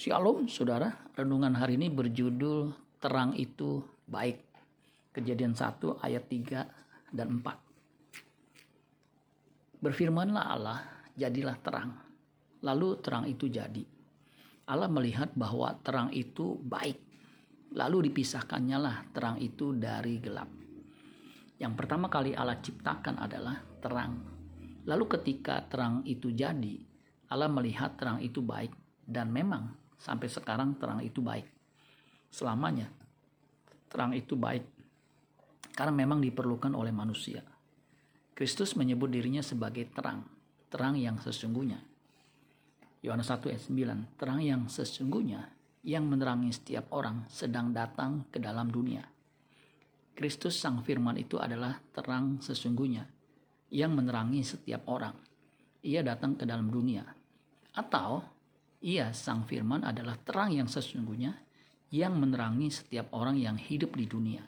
Shalom saudara, renungan hari ini berjudul Terang itu Baik. Kejadian 1 ayat 3 dan 4. Berfirmanlah Allah, jadilah terang. Lalu terang itu jadi. Allah melihat bahwa terang itu baik. Lalu dipisahkannya lah terang itu dari gelap. Yang pertama kali Allah ciptakan adalah terang. Lalu ketika terang itu jadi, Allah melihat terang itu baik dan memang sampai sekarang terang itu baik. Selamanya terang itu baik karena memang diperlukan oleh manusia. Kristus menyebut dirinya sebagai terang, terang yang sesungguhnya. Yohanes 1 ayat 9, terang yang sesungguhnya yang menerangi setiap orang sedang datang ke dalam dunia. Kristus sang firman itu adalah terang sesungguhnya yang menerangi setiap orang. Ia datang ke dalam dunia. Atau ia sang firman adalah terang yang sesungguhnya yang menerangi setiap orang yang hidup di dunia.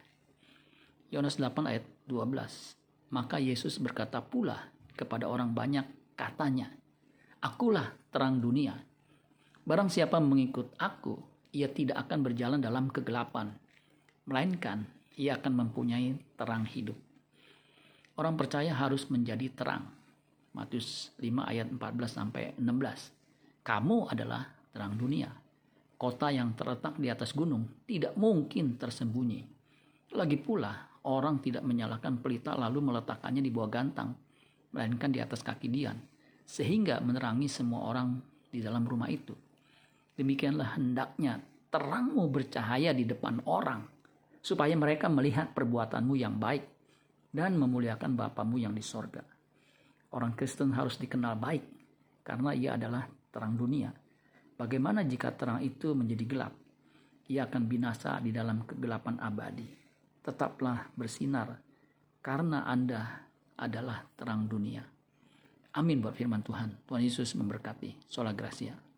Yohanes 8 ayat 12. Maka Yesus berkata pula kepada orang banyak katanya, Akulah terang dunia. Barang siapa mengikut aku, ia tidak akan berjalan dalam kegelapan, melainkan ia akan mempunyai terang hidup. Orang percaya harus menjadi terang. Matius 5 ayat 14 sampai 16. Kamu adalah terang dunia. Kota yang terletak di atas gunung tidak mungkin tersembunyi. Lagi pula, orang tidak menyalakan pelita lalu meletakkannya di bawah gantang, melainkan di atas kaki dian, sehingga menerangi semua orang di dalam rumah itu. Demikianlah hendaknya terangmu bercahaya di depan orang, supaya mereka melihat perbuatanmu yang baik dan memuliakan Bapamu yang di sorga. Orang Kristen harus dikenal baik, karena ia adalah terang dunia. Bagaimana jika terang itu menjadi gelap? Ia akan binasa di dalam kegelapan abadi. Tetaplah bersinar karena Anda adalah terang dunia. Amin buat firman Tuhan. Tuhan Yesus memberkati. Sola Gracia.